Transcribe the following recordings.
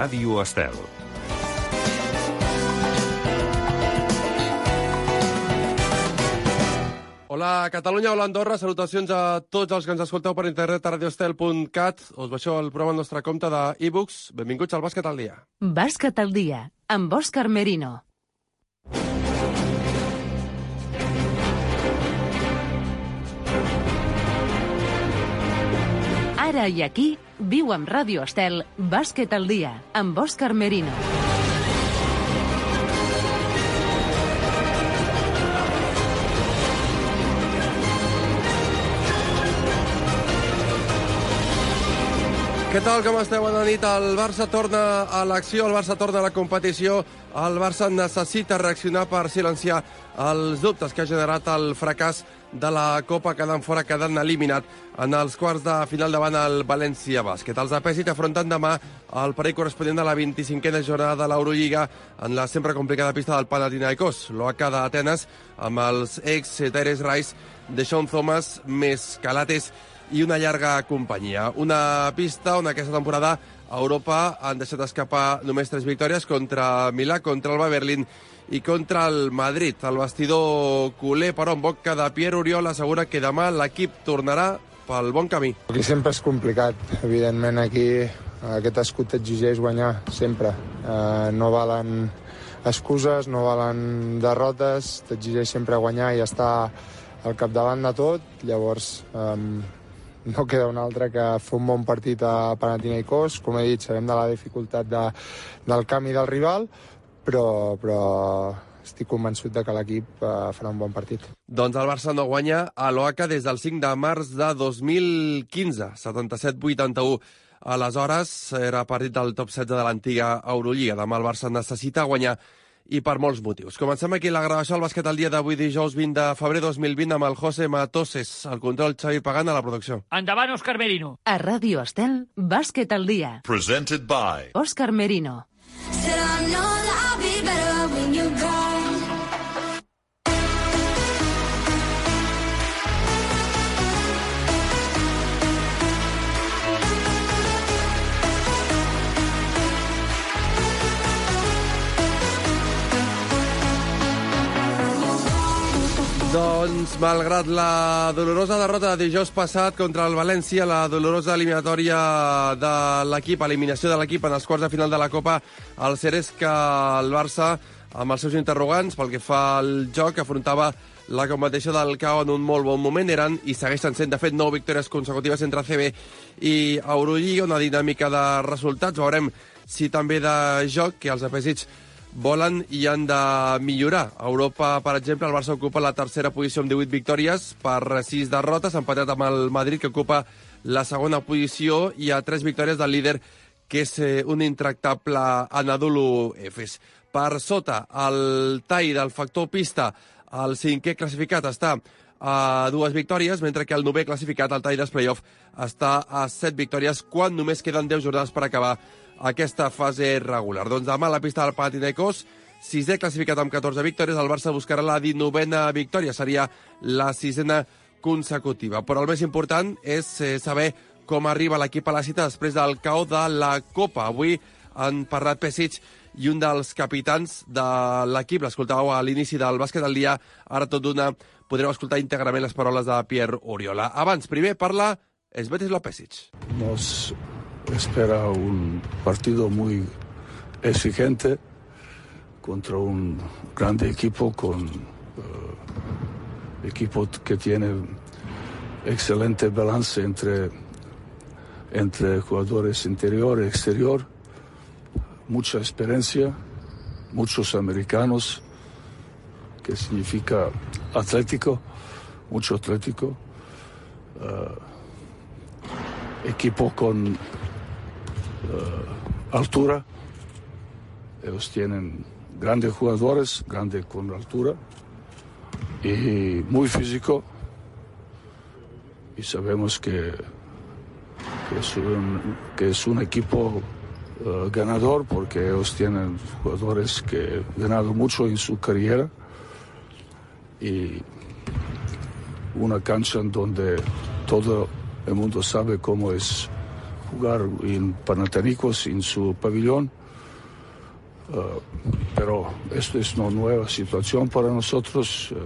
Ràdio Estel. Hola, Catalunya, hola, Andorra. Salutacions a tots els que ens escolteu per internet a radiostel.cat. Us baixeu el programa al nostre compte d'e-books. Benvinguts al Bàsquet al dia. Bàsquet al dia, amb Òscar Merino. Ara i aquí, viu amb Ràdio Estel Bàsquet al dia, amb Òscar Merino. Què tal, com esteu? Bona nit. El Barça torna a l'acció, el Barça torna a la competició. El Barça necessita reaccionar per silenciar els dubtes que ha generat el fracàs de la Copa quedant fora, quedant eliminat en els quarts de final davant el València Bàsquet. Els de Pèsit afronten demà el perill corresponent de la 25a jornada de l'Eurolliga en la sempre complicada pista del Panathinaikos, l'OAK d'Atenes, amb els ex Teres Rice, de Sean Thomas, més Calates i una llarga companyia. Una pista on aquesta temporada a Europa han deixat escapar només tres victòries contra Milà, contra el Berlín i contra el Madrid. El vestidor culer, però, en boca de Pierre Oriol, assegura que demà l'equip tornarà pel bon camí. Aquí sempre és complicat. Evidentment, aquí aquest escut t'exigeix guanyar, sempre. Eh, no valen excuses, no valen derrotes, t'exigeix sempre guanyar i estar al capdavant de tot. Llavors, eh, no queda un altre que fer un bon partit a Panathinaikos. Com he dit, sabem de la dificultat de, del camp i del rival, però, però estic convençut de que l'equip eh, farà un bon partit. Doncs el Barça no guanya a l'OACA des del 5 de març de 2015, 77-81. Aleshores, era partit del top 16 de l'antiga Eurolliga. Demà el Barça necessita guanyar i per molts motius. Comencem aquí la gravació al bàsquet al dia d'avui, dijous 20 de febrer 2020, amb el José Matoses, el control Xavi Pagant a la producció. Endavant, Òscar Merino. A Ràdio Estel, Bàsquet al dia. Presented by Òscar Merino. Said I Doncs, malgrat la dolorosa derrota de dijous passat contra el València, la dolorosa eliminatòria de l'equip, eliminació de l'equip en els quarts de final de la Copa, el que el Barça, amb els seus interrogants pel que fa al joc, afrontava la competició del CAO en un molt bon moment. Eren i segueixen sent, de fet, nou victòries consecutives entre CB i Eurolliga, una dinàmica de resultats. Veurem si també de joc, que els afegits volen i han de millorar. A Europa, per exemple, el Barça ocupa la tercera posició amb 18 victòries per 6 derrotes, empatat amb el Madrid, que ocupa la segona posició, i a 3 victòries del líder, que és eh, un intractable Anadolu Efes. Per sota, el tall del factor pista, el cinquè classificat està a dues victòries, mentre que el novè classificat, el tall playoff, està a set victòries, quan només queden 10 jornades per acabar aquesta fase regular. Doncs demà a la pista del Panathinaikos, sisè classificat amb 14 victòries, el Barça buscarà la 19a victòria, seria la sisena consecutiva. Però el més important és eh, saber com arriba l'equip a la cita després del cau de la Copa. Avui han parlat Pesic i un dels capitans de l'equip, l'escoltàveu a l'inici del bàsquet del dia, ara tot d'una podreu escoltar íntegrament les paroles de Pierre Oriola. Abans, primer, parla Svetlana Pesic. Nos espera un partido muy exigente contra un grande equipo con eh, equipo que tiene excelente balance entre entre jugadores interior y exterior, mucha experiencia, muchos americanos, que significa atlético, mucho atlético, eh, equipo con eh, altura. Ellos tienen grandes jugadores, grandes con altura y muy físico. Y sabemos que, es un equipo eh, ganador porque ellos tienen jugadores que han ganado mucho en su carrera y una cancha en donde todo el mundo sabe cómo es jugar en Panathinaikos, en su pabellón. Uh, pero esto es una nueva situación para nosotros. Uh,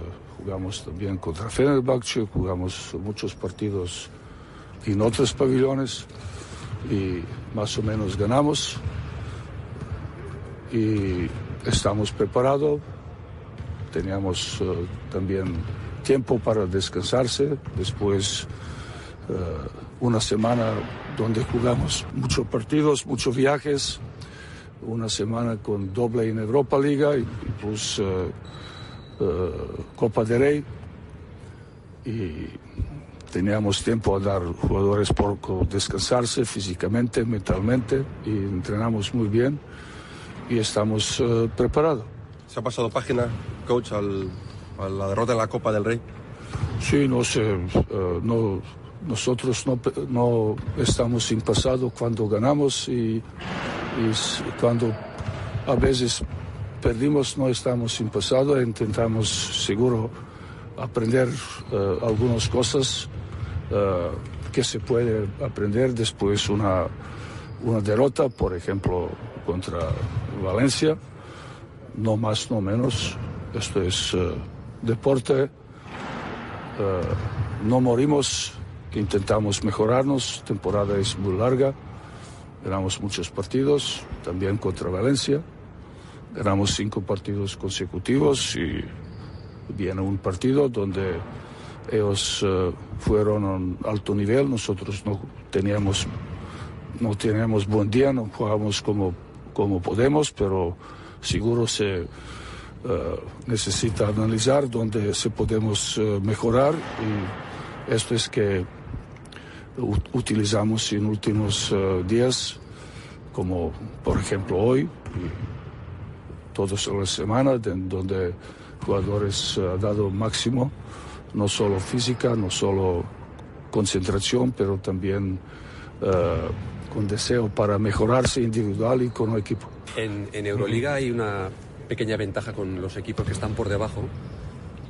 jugamos también contra Fenerbahce, jugamos muchos partidos en otros pabellones y más o menos ganamos. Y estamos preparados. Teníamos uh, también tiempo para descansarse. Después una semana donde jugamos muchos partidos, muchos viajes una semana con doble en Europa Liga y, plus uh, uh, Copa de Rey. Y teníamos tiempo a dar jugadores por descansarse físicamente, mentalmente y entrenamos muy bien y estamos uh, preparados. ¿Se ha pasado página, coach, al, a la derrota en la Copa del Rey? Sí, no sé, no, nosotros no, no, estamos sin pasado cuando ganamos y, cuando a veces perdimos no estamos sin pasado, intentamos seguro aprender uh, algunas cosas uh, que se puede aprender después una, una derrota, por ejemplo, contra Valencia, no más, no menos. Esto es uh, deporte, no morimos intentamos mejorarnos. Temporada es muy larga. Ganamos muchos partidos, también contra Valencia. Ganamos cinco partidos consecutivos y viene un partido donde ellos uh, fueron a un alto nivel, nosotros no teníamos, no teníamos buen día, no jugamos como, como podemos, pero seguro se uh, necesita analizar dónde se podemos uh, mejorar y esto es que utilizamos en últimos uh, días, como por ejemplo hoy, todas las semanas, donde jugadores han uh, dado máximo, no solo física, no solo concentración, pero también uh, con deseo para mejorarse individual y con el equipo. En, en Euroliga hay una pequeña ventaja con los equipos que están por debajo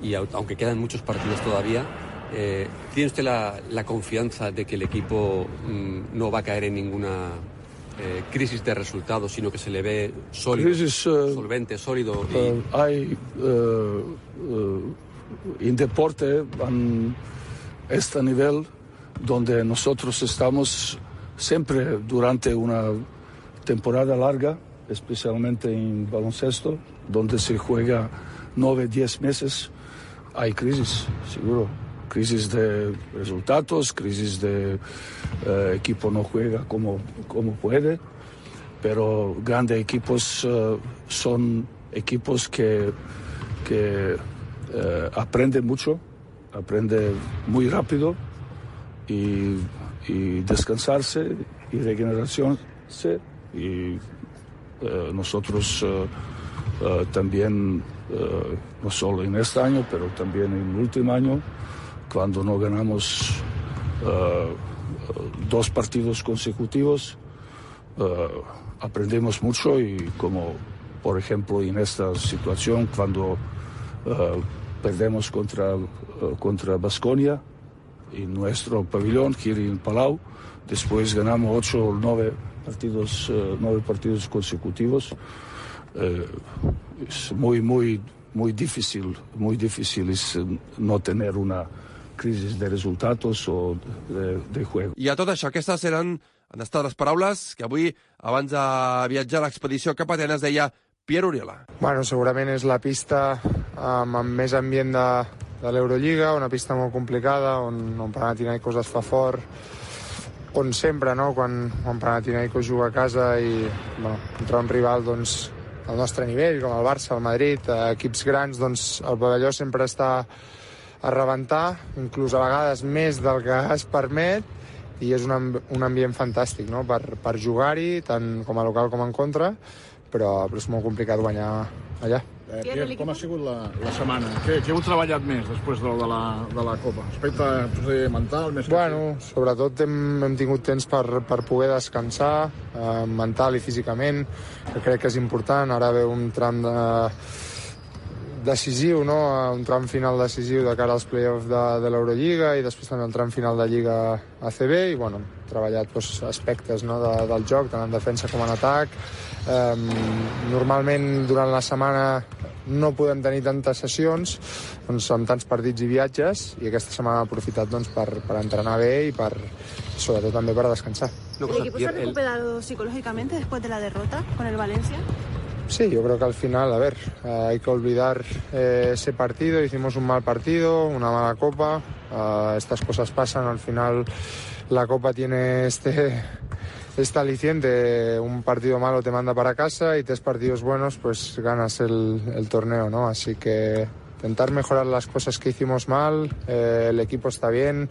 y aunque quedan muchos partidos todavía, eh, ¿Tiene usted la, la, confianza de que el equipo mmm, no va a caer en ninguna eh, crisis de resultados, sino que se le ve sólido, crisis, uh, solvente, sólido? Y... Uh, hay en deporte en este nivel donde nosotros estamos siempre durante una temporada larga, especialmente en baloncesto, donde se juega nueve, diez meses, hay crisis, seguro crisis de resultados, crisis de uh, equipo no juega como, como puede, pero grandes equipos uh, son equipos que, que uh, aprenden mucho, aprenden muy rápido y, y descansarse y regenerarse y nosotros también, no solo en este año, pero también en el último año, cuando no ganamos uh, dos partidos consecutivos, uh, aprendemos mucho y como por ejemplo en esta situación cuando uh, perdemos contra, contra Basconia en nuestro pabellón, Giri en Palau, después ganamos ocho o nueve partidos, nueve partidos consecutivos. es muy, muy, muy difícil, muy difícil es no tener una crisis de resultats o de, de juego. I a tot això, aquestes eren, han estat les paraules que avui, abans de viatjar a l'expedició cap a Atenes, deia Pierre Oriola. Bueno, segurament és la pista amb, amb més ambient de, de l'Eurolliga, una pista molt complicada, on, on Panathinaikos es fa fort, on sempre, no?, quan, quan Panathinaikos juga a casa i, bueno, contra un rival, doncs, al nostre nivell, com el Barça, el Madrid, equips grans, doncs el pavelló sempre està a rebentar, inclús a vegades més del que es permet, i és un, un ambient fantàstic no? per, per jugar-hi, tant com a local com en contra, però, però és molt complicat guanyar allà. Eh, Pierre, com ha sigut la, la setmana? Què, què heu treballat més després de, de, la, de la Copa? Aspecte potser mental? Més bueno, que... sobretot hem, hem tingut temps per, per poder descansar, eh, mental i físicament, que crec que és important. Ara ve un tram de, decisiu, no? un tram final decisiu de cara als play-offs de, de l'Eurolliga i després també el tram final de Lliga ACB i bueno, hem treballat doncs, aspectes no? de, del joc, tant en defensa com en atac. Um, normalment durant la setmana no podem tenir tantes sessions doncs, amb tants partits i viatges i aquesta setmana hem aprofitat doncs, per, per entrenar bé i per, sobretot també per descansar. ¿El equipo se ha recuperado psicológicamente después de la derrota con el Valencia? Sí, yo creo que al final, a ver, hay que olvidar eh, ese partido. Hicimos un mal partido, una mala copa. eh, estas cosas pasan. Al final, la copa tiene este, este aliciente. Un partido malo te manda para casa y tres partidos buenos, pues ganas el torneo, ¿no? Así que intentar mejorar las cosas que hicimos mal. eh, el equipo está bien.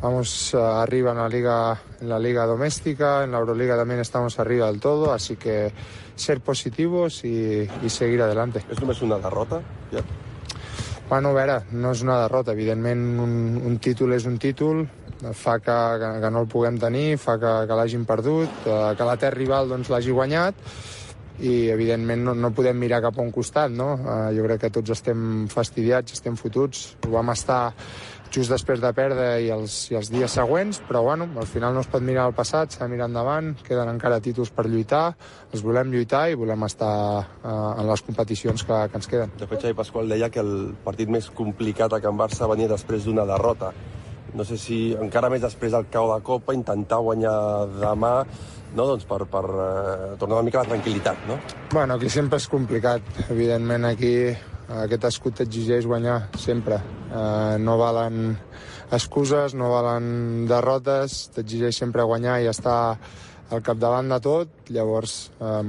Vamos eh, arriba en la liga en la liga doméstica, en la Euroliga también estamos arriba del todo, así que ser positivos y, y seguir adelante. És només una derrota? Ja. Bueno, a veure, no és una derrota, evidentment un, un títol és un títol, fa que, que, que no el puguem tenir, fa que, que l'hagin perdut, eh, que la terra rival doncs, l'hagi guanyat i evidentment no, no podem mirar cap a un costat, no? Eh, jo crec que tots estem fastidiats, estem fotuts, ho vam estar just després de perdre i els, i els dies següents, però bueno, al final no es pot mirar al passat, s'ha de mirar endavant, queden encara títols per lluitar, els volem lluitar i volem estar eh, en les competicions que, que ens queden. De fet, Xavi Pasqual deia que el partit més complicat a Can Barça venia després d'una derrota. No sé si encara més després del cau de Copa intentar guanyar demà no? doncs per, per eh, tornar una mica la tranquil·litat, no? Bueno, aquí sempre és complicat. Evidentment, aquí aquest escut t'exigeix guanyar sempre. Eh, no valen excuses, no valen derrotes, t'exigeix sempre guanyar i estar al capdavant de tot. Llavors, eh,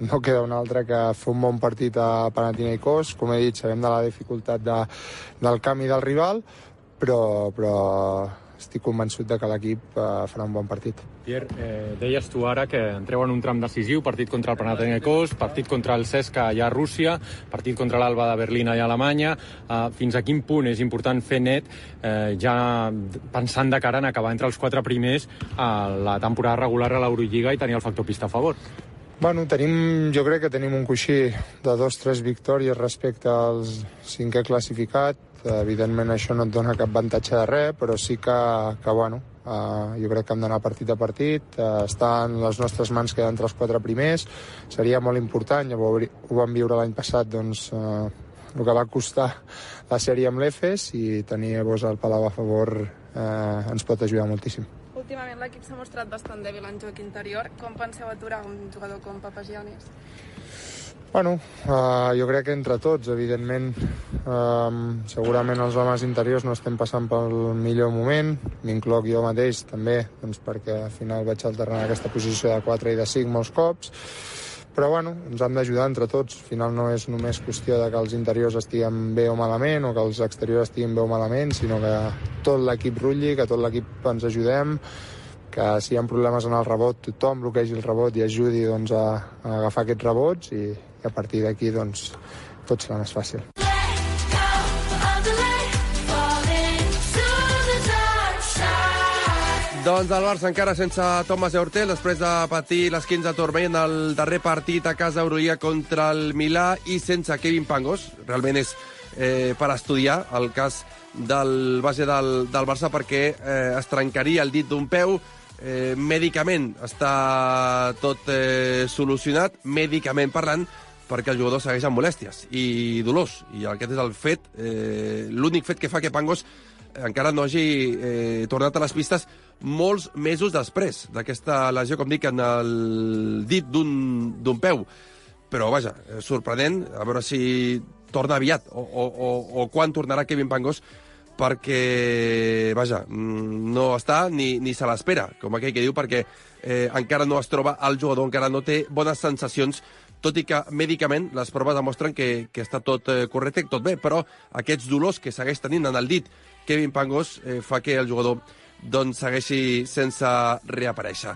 no queda un altre que fer un bon partit a Panathinaikos. Com he dit, sabem de la dificultat de, del camp i del rival, però, però estic convençut de que l'equip eh, farà un bon partit. Pierre, eh, deies tu ara que entreu en un tram decisiu, partit contra el Panathinaikos, partit contra el CESCA allà a Rússia, partit contra l'Alba de Berlín allà a Alemanya. Eh, fins a quin punt és important fer net, eh, ja pensant de cara en acabar entre els quatre primers a la temporada regular a l'Eurolliga i tenir el factor pista a favor? Bueno, tenim, jo crec que tenim un coixí de dos, tres victòries respecte al cinquè classificat. Evidentment això no et dona cap avantatge de res, però sí que, que bueno, uh, jo crec que hem d'anar partit a partit, uh, està en les nostres mans quedar entre els quatre primers, seria molt important, ja ho, ho vam viure l'any passat, doncs, uh, el que va costar la sèrie amb l'EFES i tenir vos al Palau a favor uh, ens pot ajudar moltíssim. Últimament l'equip s'ha mostrat bastant dèbil en joc interior. Com penseu aturar un jugador com Papagianis? Bueno, uh, jo crec que entre tots, evidentment, uh, segurament els homes interiors no estem passant pel millor moment, m'incloc jo mateix també, doncs perquè al final vaig alternar aquesta posició de 4 i de 5 molts cops, però bueno, ens hem d'ajudar entre tots. Al final no és només qüestió de que els interiors estiguem bé o malament o que els exteriors estiguin bé o malament, sinó que tot l'equip rutlli, que tot l'equip ens ajudem, que si hi ha problemes en el rebot, tothom bloquegi el rebot i ajudi doncs, a, a agafar aquests rebots i, i a partir d'aquí doncs, tot serà més fàcil. Doncs el Barça encara sense Thomas Eurtel, després de patir les 15 de turmell en el darrer partit a casa Eurolliga contra el Milà i sense Kevin Pangos. Realment és eh, per estudiar el cas del base del, del Barça perquè eh, es trencaria el dit d'un peu, eh, mèdicament està tot eh, solucionat, mèdicament parlant, perquè el jugador segueix amb molèsties i dolors. I aquest és el fet, eh, l'únic fet que fa que Pangos encara no hagi eh, tornat a les pistes molts mesos després d'aquesta lesió, com dic, en el dit d'un peu. Però, vaja, eh, sorprenent, a veure si torna aviat o, o, o, o quan tornarà Kevin Pangos perquè, vaja, mm, no està ni, ni se l'espera, com aquell que diu, perquè eh, encara no es troba el jugador, encara no té bones sensacions, tot i que mèdicament les proves demostren que, que està tot eh, correcte, tot bé, però aquests dolors que segueix tenint en el dit Kevin Pangos eh, fa que el jugador doncs, segueixi sense reaparèixer.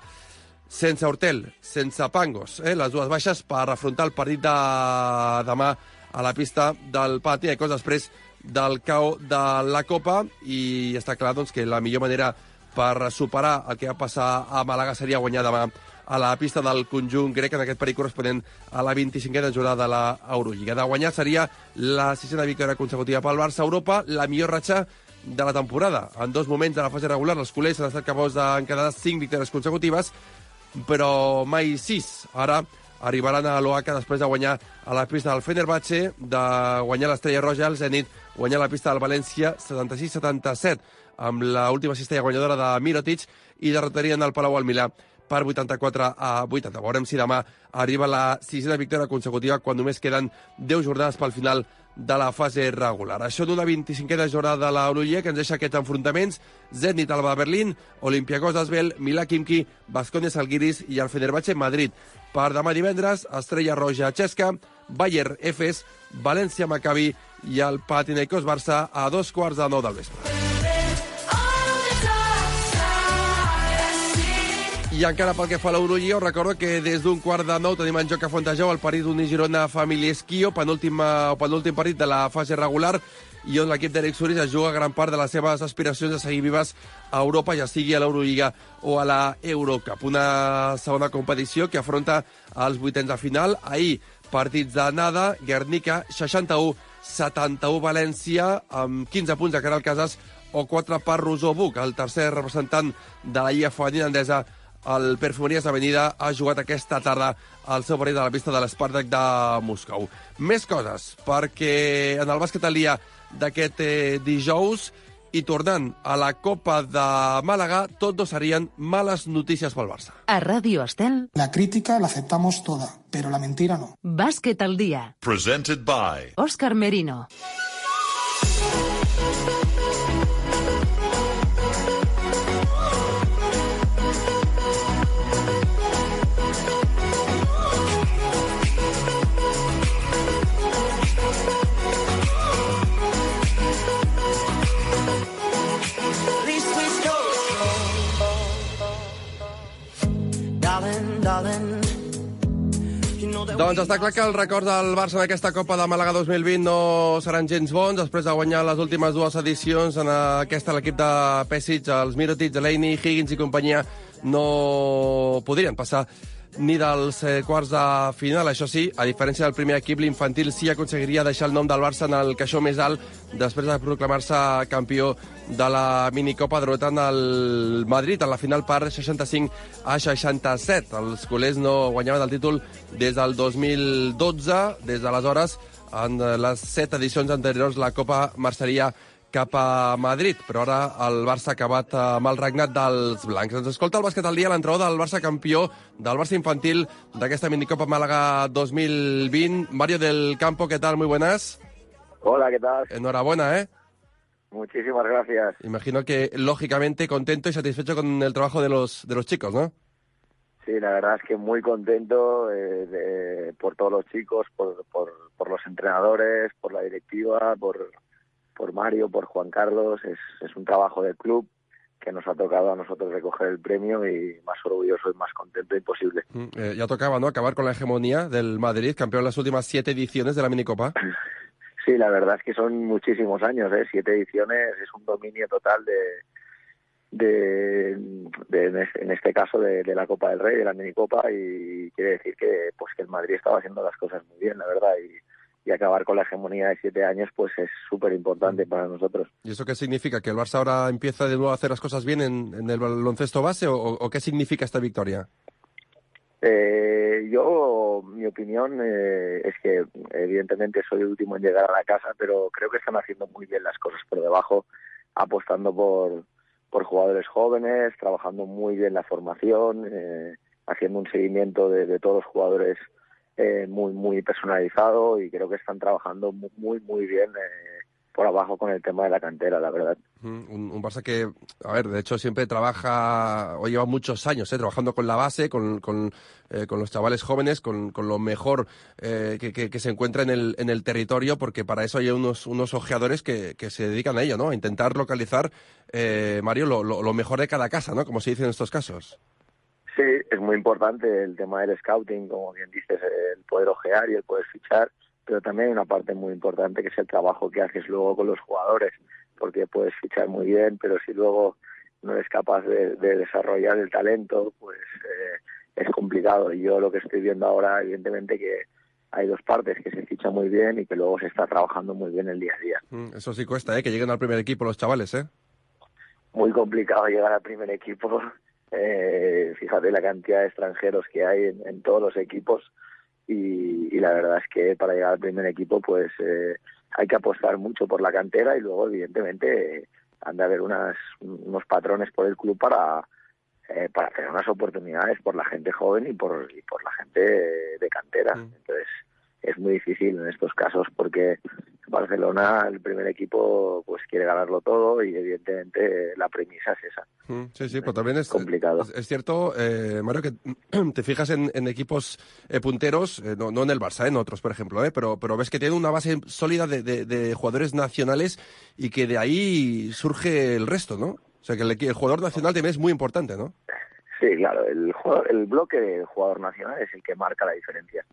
Sense Hortel, sense Pangos, eh, les dues baixes per afrontar el partit de demà a la pista del Panathinaikos després del cau de la Copa i està clar doncs, que la millor manera per superar el que va passar a Màlaga seria guanyar demà a la pista del conjunt grec en aquest perill corresponent a la 25a jornada de l'Eurolliga. De guanyar seria la sisena victòria consecutiva pel Barça a Europa, la millor ratxa de la temporada. En dos moments de la fase regular, els culers han estat capaços d'encadenar cinc victòries consecutives, però mai sis. Ara arribaran a l'OACA després de guanyar a la pista del Fenerbahce, de guanyar l'Estrella Roja, el Zenit, guanyar la pista del València 76-77 amb l'última cistella guanyadora de Mirotic i derrotarien el Palau al Milà per 84 a 80. Veurem si demà arriba la sisena victòria consecutiva quan només queden 10 jornades pel final de la fase regular. Això d'una 25a jornada de l'Eurolliga que ens deixa aquests enfrontaments. Zenit Alba Berlín, Olympiacos Asbel, Milà Kimki, Basconia Salguiris i el Fenerbahce Madrid. Per demà divendres, Estrella Roja Xesca, Bayer Efes, València Maccabi i el Panathinaikos Barça a dos quarts de nou del vespre. I encara pel que fa a l'Eurolliga, recordo que des d'un quart de nou tenim en joc a Fontejau el partit d'un Girona Family Esquio, penúltim, o penúltim partit de la fase regular, i on l'equip d'Eric Suris es juga gran part de les seves aspiracions de seguir vives a Europa, ja sigui a l'Eurolliga o a la Eurocup. Una segona competició que afronta els vuitens de final. Ahir, partits de nada, Guernica, 61, 71 València, amb 15 punts de Caral Casas o 4 per Rosó Buc, el tercer representant de la Lliga Femenina Endesa el Perfumeries Avenida ha jugat aquesta tarda al seu partit de la pista de l'Espartac de Moscou. Més coses, perquè en el bàsquet al dia d'aquest eh, dijous i tornant a la Copa de Màlaga, tot no serien males notícies pel Barça. A Radio Estel, La crítica la aceptamos toda, pero la mentira no. Bàsquet al dia. Presented by Òscar Merino. Darling, Doncs està clar que el record del Barça en aquesta Copa de Màlaga 2020 no seran gens bons. Després de guanyar les últimes dues edicions en aquesta l'equip de Pesic, els Mirotic, Delaney, Higgins i companyia no podrien passar ni dels eh, quarts de final. Això sí, a diferència del primer equip, l'infantil sí aconseguiria deixar el nom del Barça en el caixó més alt després de proclamar-se campió de la minicopa derrotant el Madrid en la final per 65 a 67. Els culers no guanyaven el títol des del 2012. Des d'aleshores, en les set edicions anteriors, la Copa marxaria cap a Madrid, però ara el Barça ha acabat amb el regnat dels blancs. Ens escolta el bàsquet al dia l'entrenador del Barça campió del Barça infantil d'aquesta minicopa Màlaga 2020. Mario del Campo, ¿qué tal? Muy buenas. Hola, ¿qué tal? Enhorabuena, ¿eh? Muchísimas gracias. Imagino que, lógicamente, contento y satisfecho con el trabajo de los, de los chicos, ¿no? Sí, la verdad es que muy contento eh, de- por todos los chicos, por, por, por los entrenadores, por la directiva, por, por Mario, por Juan Carlos. Es, es un trabajo del club que nos ha tocado a nosotros recoger el premio y más orgulloso y más contento imposible. Mm, eh, ya tocaba, ¿no? Acabar con la hegemonía del Madrid, campeón en las últimas siete ediciones de la minicopa. Sí, la verdad es que son muchísimos años, ¿eh? siete ediciones, es un dominio total de, de, de- en este- caso de, de la Copa del Rey, de la minicopa y quiere decir que pues que el Madrid estaba haciendo las cosas muy bien, la verdad, y, y acabar con la hegemonía de siete años pues es súper importante para nosotros. ¿Y eso qué significa? ¿Que el Barça ahora empieza de nuevo a hacer las cosas bien en, en el baloncesto base o, o qué significa esta victoria? Eh, yo, mi opinión eh, es que evidentemente soy el último en llegar a la casa, pero creo que están haciendo muy bien las cosas por debajo, apostando por, por jugadores jóvenes, trabajando muy bien la formación, eh, haciendo un seguimiento de, de todos los jugadores eh, muy, muy personalizado y creo que están trabajando mu- muy, muy bien eh, por abajo con el tema de la cantera, la verdad. Mm, Un, un Barça que, a ver, de hecho siempre trabaja, o lleva muchos años, ¿eh? trabajando con la base, con, con, eh, con los chavales jóvenes, con, con lo mejor eh, que, que- que se encuentra en el, en el territorio, porque para eso hay unos, unos ojeadores que, que se dedican a ello, ¿no? A intentar localizar, eh, Mario, lo, lo- lo mejor de cada casa, ¿no? Como se dice en estos casos. Sí, es muy importante el tema del scouting, como bien dices, el poder ojear y el poder fichar, pero también hay una parte muy importante que es el trabajo que haces luego con los jugadores, porque puedes fichar muy bien, pero si luego no eres capaz de, de desarrollar el talento, pues eh, es complicado. Y yo lo que estoy viendo ahora, evidentemente, que hay dos partes, que se ficha muy bien y que luego se está trabajando muy bien el día a día. Mm, Eso sí cuesta, ¿eh? Que lleguen al primer equipo los chavales, ¿eh? Muy complicado llegar al primer equipo. Eh, fíjate la cantidad de extranjeros que hay en, en todos los equipos y, y la verdad es que para llegar al primer equipo pues eh, hay que apostar mucho por la cantera y luego evidentemente han de haber unas, unos patrones por el club para eh, para tener unas oportunidades por la gente joven y por y por la gente de cantera. Entonces es muy difícil en estos casos porque Barcelona el primer equipo pues quiere ganarlo todo y evidentemente la premisa es esa Mm, Sí, sí, pero también es complicado. Es, es cierto, eh, Mario, que te fijas en, en equipos eh, punteros, eh, no, no en el Barça, en otros, por ejemplo, eh, pero, pero ves que tienen una base sólida de, de- de jugadores nacionales y que de ahí surge el resto, ¿no? O sea, que el, el jugador nacional también es muy importante, ¿no? Sí, claro, el, jugador- el bloque del jugador nacional es el que marca la diferencia.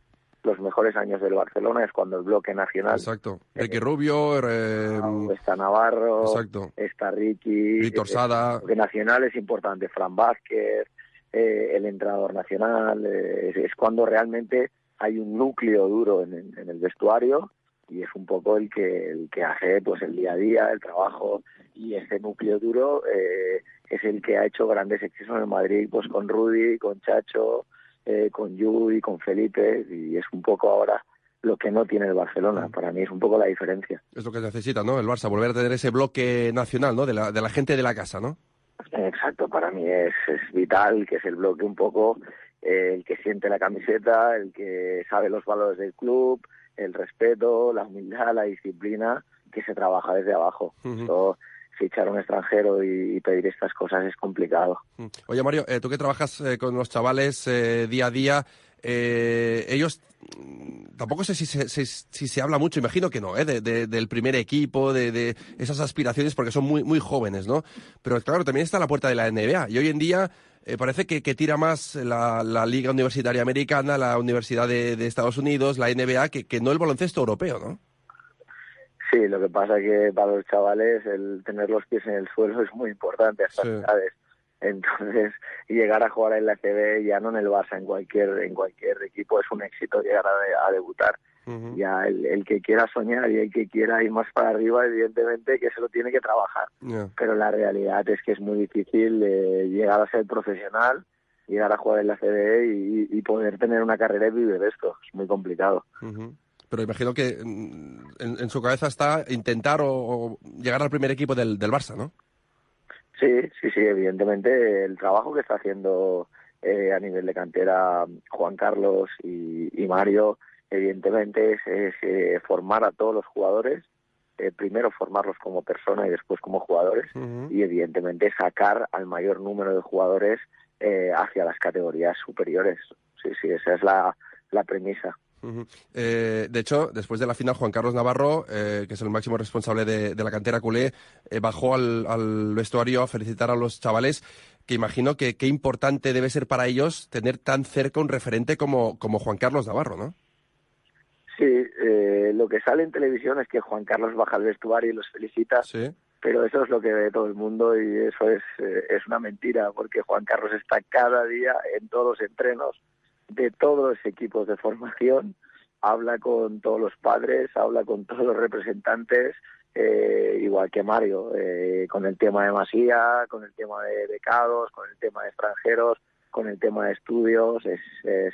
Los mejores años del Barcelona es cuando el bloque nacional Exacto. Ricky Rubio, eh, está Navarro, Exacto. está Ricky, Víctor eh, Sada. El bloque nacional es importante, Fran Vázquez, eh, el entrenador nacional, eh, es, es cuando realmente hay un núcleo duro en, en- en el vestuario y es un poco el que el que hace pues el día a día, el trabajo y ese núcleo duro eh, es el que ha hecho grandes éxitos en el Madrid, pues con Rudy, con Chacho, eh, con Yui, con Felipe y es un poco ahora lo que no tiene el Barcelona. Para mí es un poco la diferencia. Es lo que necesita, ¿no? El Barça, volver a tener ese bloque nacional, ¿no? De la, de la gente de la casa, ¿no? Exacto, para mí es, es vital que es el bloque un poco eh, el que siente la camiseta, el que sabe los valores del club, el respeto, la humildad, la disciplina, que se trabaja desde abajo. Esto, fichar a un extranjero y, pedir estas cosas es complicado. Mm. Oye, Mario, eh, tú que trabajas eh, con los chavales eh, día a día, eh, ellos mm, tampoco sé si se, si, se habla mucho, imagino que no, ¿eh? de, de- del primer equipo, de, esas aspiraciones, porque son muy, muy jóvenes, ¿no? Pero claro, también está la puerta de la NBA y hoy en día eh, parece que, que tira más la, la Liga Universitaria Americana, la Universidad de, de Estados Unidos, la NBA, que, que no el baloncesto europeo, ¿no? Sí, lo que pasa que para los chavales el tener los pies en el suelo es muy importante a estas Sí. edades. Entonces, llegar a jugar en la CB ya no en el Barça, en cualquier en cualquier equipo es un éxito llegar a, a debutar. Ya el, el que quiera soñar y el que quiera ir más para arriba, evidentemente que se lo tiene que trabajar. Pero la realidad es que es muy difícil eh, llegar a ser profesional, llegar a jugar en la CB y, y poder tener una carrera y vivir esto. Es muy complicado. Ujú. Pero imagino que mm, en, en su cabeza está intentar o, o llegar al primer equipo del, del Barça, ¿no? Sí, sí, sí, evidentemente el trabajo que está haciendo eh, a nivel de cantera Juan Carlos y, y Mario, evidentemente es, es, eh, formar a todos los jugadores, eh, primero formarlos como persona y después como jugadores, y evidentemente sacar al mayor número de jugadores eh, hacia las categorías superiores. Sí, sí, esa es la, la premisa. Eh, de hecho, después de la final, Juan Carlos Navarro, eh, que es el máximo responsable de, de la cantera culé, eh, bajó al, al vestuario a felicitar a los chavales, que imagino que qué importante debe ser para ellos tener tan cerca un referente como, como Juan Carlos Navarro, ¿no? Sí, eh, lo que sale en televisión es que Juan Carlos baja al vestuario y los felicita, Sí. pero eso es lo que ve todo el mundo y eso es, es una mentira, porque Juan Carlos está cada día en todos los entrenos de todos los equipos de formación, habla con todos los padres, habla con todos los representantes, eh, igual que Mario, eh, con el tema de Masía, con el tema de becados, con el tema de extranjeros, con el tema de estudios, es, es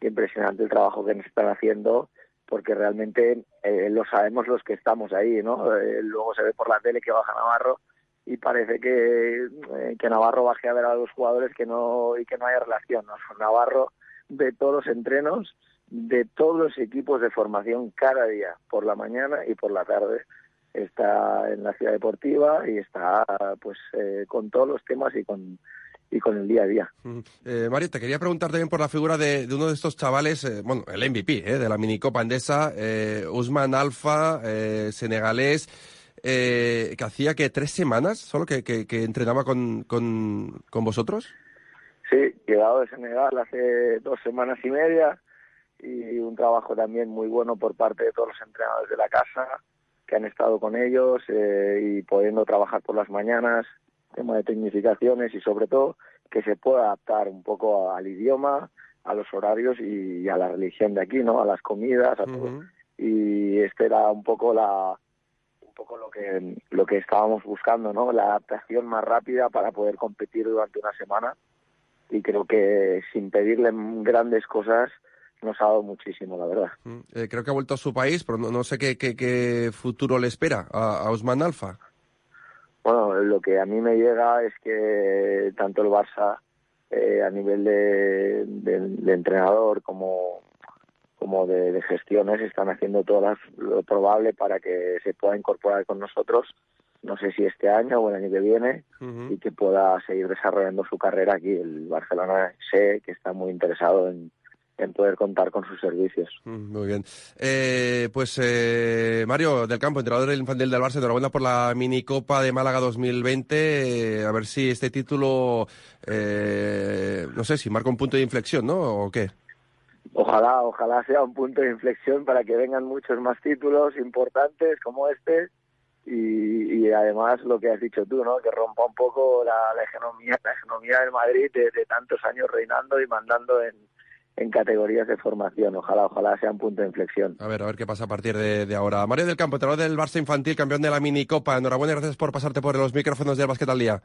impresionante el trabajo que nos están haciendo porque realmente eh, lo sabemos los que estamos ahí, ¿no? Eh, luego se ve por la tele que baja Navarro y parece que, eh, que Navarro baje a ver a los jugadores que no y que no haya relación, ¿no? Navarro de todos los entrenos, de todos los equipos de formación cada día, por la mañana y por la tarde. Está en la ciudad deportiva y está pues eh, con todos los temas y con y con el día a día. Eh, Mario, te quería preguntar también por la figura de, uno de estos chavales, eh, bueno, el MVP eh, de la minicopa andesa, eh, Usman Alfa, eh, senegalés, que hacía que tres semanas solo que, que, que entrenaba con, con, con vosotros. Sí, llegado de Senegal hace dos semanas y media y un trabajo también muy bueno por parte de todos los entrenadores de la casa que han estado con ellos eh, y pudiendo trabajar por las mañanas, tema de tecnificaciones y sobre todo que se pueda adaptar un poco al idioma, a los horarios y a la religión de aquí, ¿no? A las comidas, a todo. Y este era un poco la un poco lo que lo que estábamos buscando, ¿no? La adaptación más rápida para poder competir durante una semana y creo que sin pedirle grandes cosas nos ha dado muchísimo, la verdad. Mm, eh, creo que ha vuelto a su país, pero no, no sé qué, qué, qué, futuro le espera a, a Usman Alfa. Bueno, lo que a mí me llega es que tanto el Barça eh, a nivel de, de, de, entrenador como como de, de, gestiones están haciendo todo lo probable para que se pueda incorporar con nosotros no sé si este año o el año que viene uh -huh. y que pueda seguir desarrollando su carrera aquí el Barcelona sé que está muy interesado en, en poder contar con sus servicios. Mm, muy bien. Eh, pues eh, Mario del Campo, entrenador del infantil del Barça, enhorabuena por la minicopa de Málaga 2020. Eh, a ver si este título, eh, no sé, si marca un punto de inflexión, ¿no? ¿O qué? Ojalá, ojalá sea un punto de inflexión para que vengan muchos más títulos importantes como este y, y además lo que has dicho tú, ¿no? Que rompa un poco la, la hegemonía, la hegemonía del Madrid de, de tantos años reinando y mandando en en categorías de formación. Ojalá, ojalá sea un punto de inflexión. A ver, a ver qué pasa a partir de, de ahora. Mario del Campo, entrenador del Barça Infantil, campeón de la minicopa. Enhorabuena y gracias por pasarte por los micrófonos del Bàsquet al Día.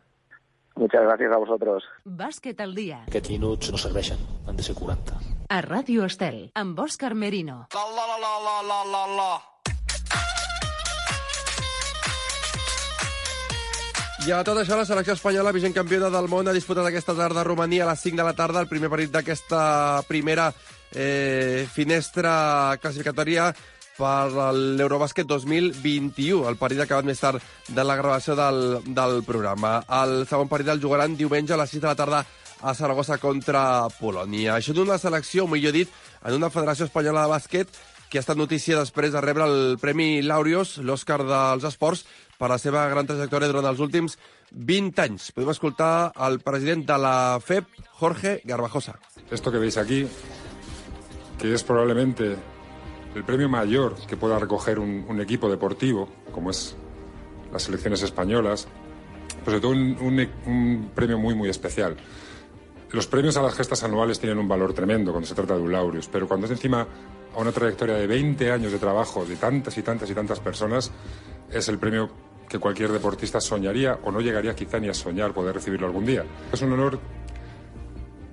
Muchas gracias a vosotros. Bàsquet al Dia. Aquests minuts no serveixen, han de ser 40. A Ràdio Estel, amb Òscar Merino. La, la, la, la, la, la, la. I a tot això, la selecció espanyola, vigent campiona del món, ha disputat aquesta tarda a Romania a les 5 de la tarda, el primer partit d'aquesta primera eh, finestra classificatòria per l'Eurobàsquet 2021, el partit acabat més tard de la gravació del, del programa. El segon partit el jugaran diumenge a les 6 de la tarda a Saragossa contra Polònia. Això d'una selecció, millor dit, en una federació espanyola de bàsquet que ha estat notícia després de rebre el Premi Laureus, l'Oscar dels Esports, per la seva gran trajectòria durant els últims 20 anys. Podem escoltar al president de la FEP, Jorge Garbajosa. Esto que veis aquí, que es probablemente el premio mayor que pueda recoger un, un equipo deportivo, como es las selecciones españolas, pues sobre todo un, un, un premio muy, muy especial. Los premios a las gestas anuales tienen un valor tremendo cuando se trata de un laureus, pero cuando es encima a una trayectoria de 20 años de trabajo de tantas y tantas y tantas personas, es el premio que cualquier deportista soñaría o no llegaría quizá ni a soñar poder recibirlo algún día. Es un honor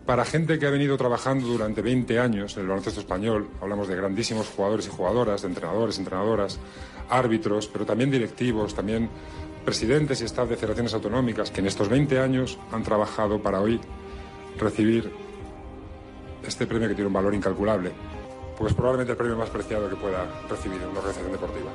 para gente que ha venido trabajando durante 20 años en el baloncesto español. Hablamos de grandísimos jugadores y jugadoras, de entrenadores, entrenadoras, árbitros, pero también directivos, también presidentes y staff de federaciones autonómicas que en estos 20 años han trabajado para hoy recibir este premio que tiene un valor incalculable, porque es probablemente el premio más preciado que pueda recibir una organización deportiva.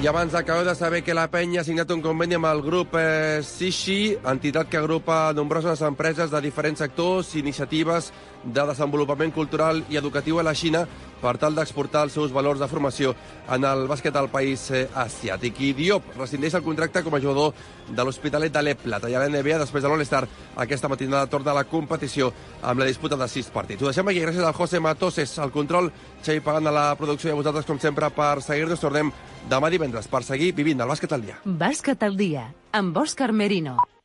I abans acabeu de saber que la penya ha signat un conveni amb el grup eh, Sishi, entitat que agrupa nombroses empreses de diferents sectors i iniciatives de desenvolupament cultural i educatiu a la Xina per tal d'exportar els seus valors de formació en el bàsquet al país eh, asiàtic. I Diop rescindeix el contracte com a jugador de l'Hospitalet de l'Eplat. I a la després de l'All-Star, aquesta matinada torna a la competició amb la disputa de sis partits. Ho deixem aquí. Gràcies al José Matoses, al control, Xavi pagant a la producció i a vosaltres, com sempre, per seguir-nos. Tornem demà divendres per seguir vivint el bàsquet al dia. Bàsquet al dia, amb Òscar Merino.